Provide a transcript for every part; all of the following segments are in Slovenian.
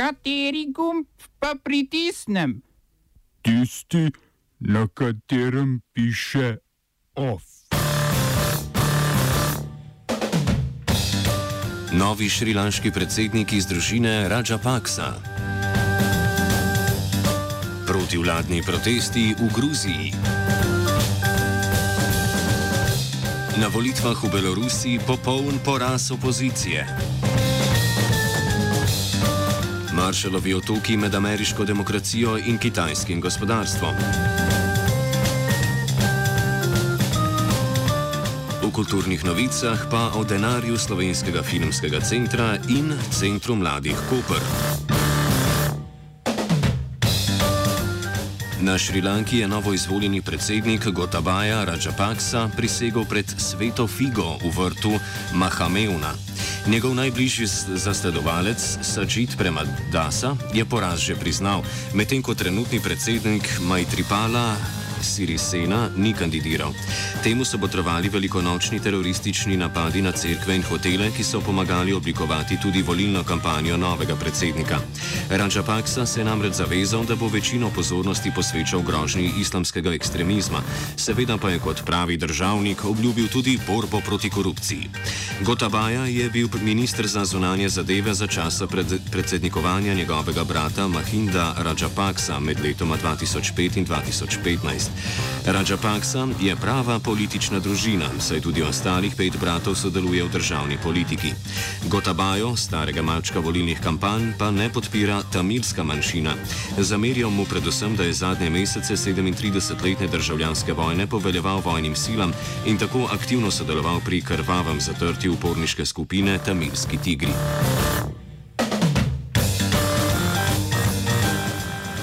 Kateri gumb pa pritisnem? Tisti, na katerem piše OF. Novi šrilanški predsednik iz družine Raja Paksa. Protivladni protesti v Gruziji. Na volitvah v Belorusiji popoln poraz opozicije. Maršalovi otoki med ameriško demokracijo in kitajskim gospodarstvom. V kulturnih novicah pa o denarju slovenskega filmskega centra in centru mladih Koper. Na Šrilanki je novo izvoljeni predsednik Gotabaja Rajapaksa prisegel pred sveto figo v vrtu Mahameuna. Njegov najbližji zasledovalec Sajid Premadasa je poraz že priznal, medtem ko trenutni predsednik Majtripala Sirisena ni kandidiral. Temu so potrovali velikonočni teroristični napadi na cerkve in hotele, ki so pomagali oblikovati tudi volilno kampanjo novega predsednika. Raja Paksa se je namreč zavezal, da bo večino pozornosti posvečal grožnji islamskega ekstremizma, seveda pa je kot pravi državnik obljubil tudi borbo proti korupciji. Gotabaja je bil ministr za zunanje zadeve za časa pred, predsednikovanja njegovega brata Mahinda Raja Paksa med letoma 2005 in 2015. Raja Paksa je prava politična družina, saj tudi ostalih pet bratov sodeluje v državni politiki. Gotabajo, starega malčka volilnih kampanj, pa ne podpira tamilska manjšina. Zamerijo mu predvsem, da je zadnje mesece 37-letne državljanske vojne poveljeval vojnim silam in tako aktivno sodeloval pri krvavem zatrtju uporniške skupine Tamilski tigri.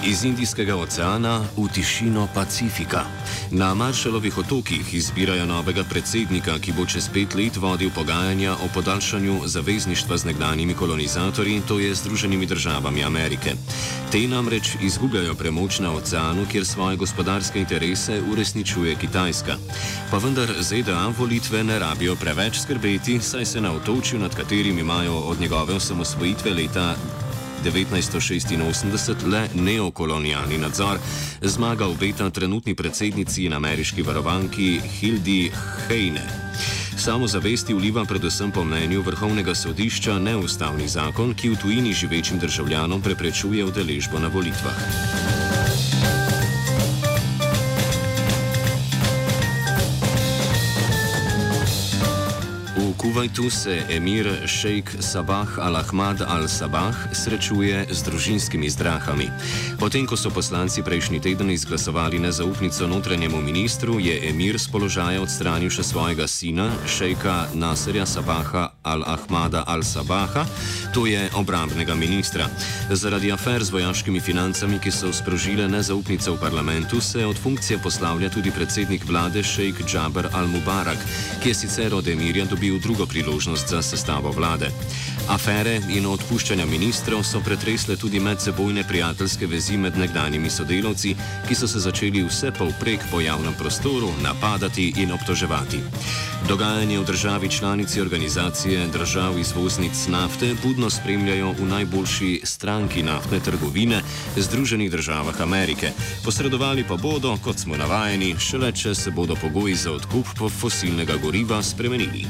Iz Indijskega oceana v tišino Pacifika. Na Maršalovih otokih izbirajo novega predsednika, ki bo čez pet let vodil pogajanja o podaljšanju zavezništva z nekdanjimi kolonizatorji, to je Združenimi državami Amerike. Te namreč izgubljajo premoč na oceanu, kjer svoje gospodarske interese uresničuje Kitajska. Pa vendar ZDA volitve ne rabijo preveč skrbeti, saj se na otočju, nad katerim imajo od njegove osamosvojitve leta 1986 le neokolonialni nadzor, zmaga obeta trenutni predsednici in ameriški varovanki Hildi Heine. Samo zavesti vliva predvsem po mnenju vrhovnega sodišča neustavni zakon, ki v tujini živečim državljanom preprečuje udeležbo na volitvah. Kuvajtu se emir šejk Sabah al-Ahmad al-Sabah srečuje z družinskimi zdrahami. Potem, ko so poslanci prejšnji teden izglasovali nezaupnico notranjemu ministru, je emir z položaja odstranil še svojega sina, šejka Nasirja Sabaha al-Ahmada al-Sabaha, to je obrambnega ministra. Zaradi afer z vojaškimi financami, ki so sprožile nezaupnice v parlamentu, se od funkcije poslavlja tudi predsednik vlade šejk Džaber al-Mubarak, ki je sicer od emirja dobil drugo priložnost za sestavo vlade. Afere in odpuščanja ministrov so pretresle tudi medsebojne prijateljske vezi med nekdanjimi sodelavci, ki so se začeli vse povprek po javnem prostoru napadati in obtoževati. Dogajanje v državi članici organizacije držav izvoznic nafte budno spremljajo v najboljši stranki naftne trgovine Združenih državah Amerike. Posredovali pa bodo, kot smo navajeni, šele če se bodo pogoji za odkup fosilnega goriva spremenili.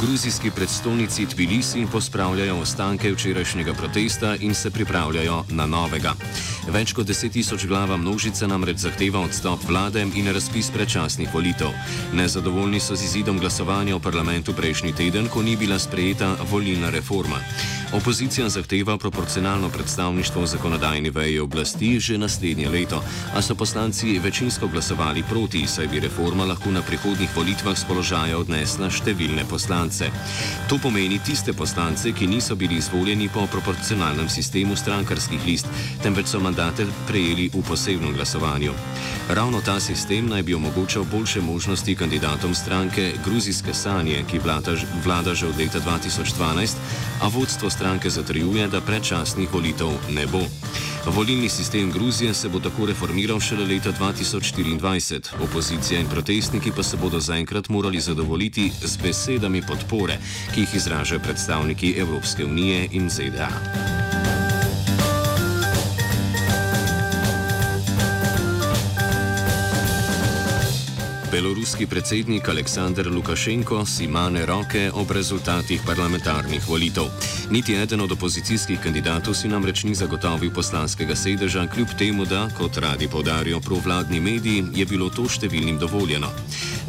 Gruzijski predstolnici Tbilisi pospravljajo ostanke včerajšnjega protesta in se pripravljajo na novega. Več kot deset tisoč glava množica namreč zahteva odstop vlade in razpis predčasnih volitev. Nezadovoljni so z izidom glasovanja v parlamentu prejšnji teden, ko ni bila sprejeta volilna reforma. Opozicija zahteva proporcionalno predstavništvo v zakonodajni veji oblasti že naslednje leto, a so poslanci večinsko glasovali proti, saj bi reforma lahko na prihodnjih volitvah z položaja odnesla številne poslance. To pomeni tiste poslance, ki niso bili izvoljeni po proporcionalnem sistemu strankarskih list, temveč so mandate prejeli v posebnem glasovanju. Ravno ta sistem naj bi omogočal boljše možnosti kandidatom stranke Gruzijske sanje, ki vlada, vlada že od leta 2012, a vodstvo stranke. Stranke zatrjuje, da predčasnih volitev ne bo. Volilni sistem Gruzije se bo tako reformiral šele leta 2024. Opozicija in protestniki pa se bodo zaenkrat morali zadovoljiti z besedami podpore, ki jih izražajo predstavniki Evropske unije in ZDA. Beloruski predsednik Aleksandr Lukašenko si mane roke ob rezultatih parlamentarnih volitev. Niti eden od opozicijskih kandidatov si namreč ni zagotovil poslanskega sedeža, kljub temu, da, kot radi povdarijo provladni mediji, je bilo to številnim dovoljeno.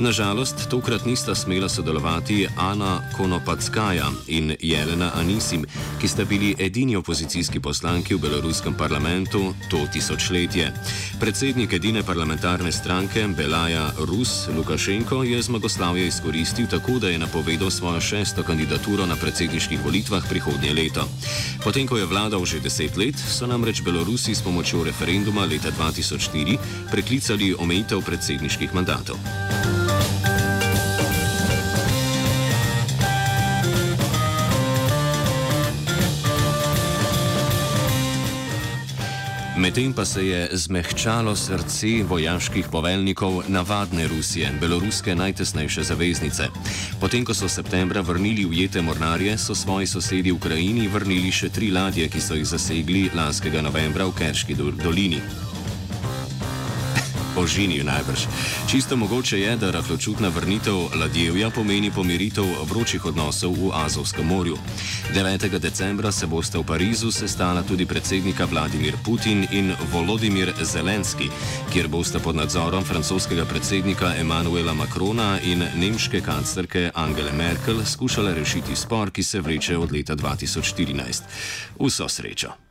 Nažalost, tokrat nista smela sodelovati Ana Konopackaja in Jelena Anisim, ki sta bili edini opozicijski poslanki v beloruskem parlamentu to tisočletje. Predsednik edine parlamentarne stranke Belaja Rus Lukašenko je zmagoslavje izkoristil tako, da je napovedal svojo šesto kandidaturo na predsedniških volitvah prihodnje leto. Potem, ko je vladal že deset let, so namreč Belorusi s pomočjo referenduma leta 2004 preklicali omejitev predsedniških mandatov. Medtem pa se je zmehčalo srce vojaških poveljnikov navadne Rusije, beloruske najtesnejše zaveznice. Potem, ko so septembra vrnili ujete mornarje, so svoji sosedi v Ukrajini vrnili še tri ladje, ki so jih zasegli lanskega novembra v Kerški dolini ožinil najbrž. Čisto mogoče je, da rahločutna vrnitev ladjevja pomeni pomiritev vročih odnosov v Azovskem morju. 9. decembra se boste v Parizu sestala tudi predsednika Vladimir Putin in Volodimir Zelenski, kjer boste pod nadzorom francoskega predsednika Emanuela Macrona in nemške kanclerke Angele Merkel skušali rešiti spor, ki se vleče od leta 2014. Vso srečo.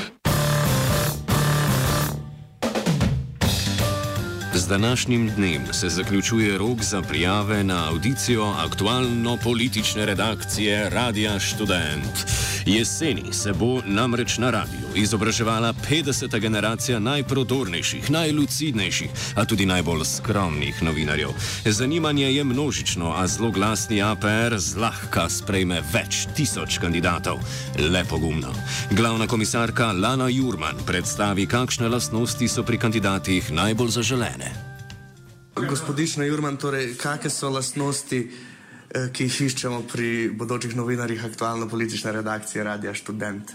Današnjim dnem se zaključuje rok za prijave na audicijo aktualno-politične redakcije Radia Student. Jeseni se bo namreč na radiju izobraževala 50. generacija najprodornejših, najlucidnejših, a tudi najbolj skromnih novinarjev. Zanimanje je množično, a zelo glasni APR zlahka sprejme več tisoč kandidatov. Lepo gumno. Glavna komisarka Lana Jurman predstavi, kakšne lastnosti so pri kandidatih najbolj zaželene. Gospodična Jurman, torej, kakšne so lastnosti? Eh, ki jih iščemo pri bodočih novinarjih aktualno-politične redakcije Radia Student.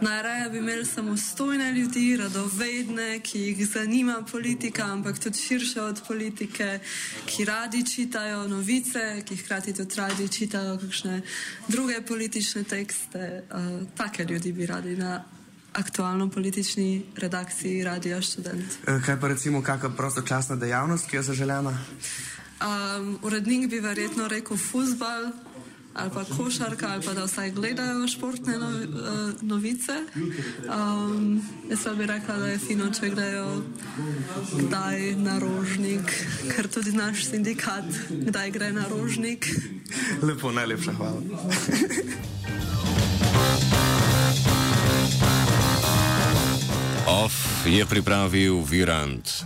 Najraje bi imeli samostojne ljudi, radovedne, ki jih zanima politika, ampak tudi širše od politike, ki radi čitajo novice, ki hkrati tudi radi čitajo kakšne druge politične tekste. Uh, take ljudi bi radi na aktualno-politični redakciji Radia Student. Eh, kaj pa recimo kakšna prostočasna dejavnost, ki je zaželena? Um, urednik bi verjetno rekel futbal ali pa košarka, ali pa da vsaj gledajo športne no, uh, novice. Um, jaz pa bi rekla, da je fino, če gledajo kdaj na rožnik, ker tudi naš sindikat kdaj gre na rožnik. Lepo, najlepša hvala. je pripravil Virant.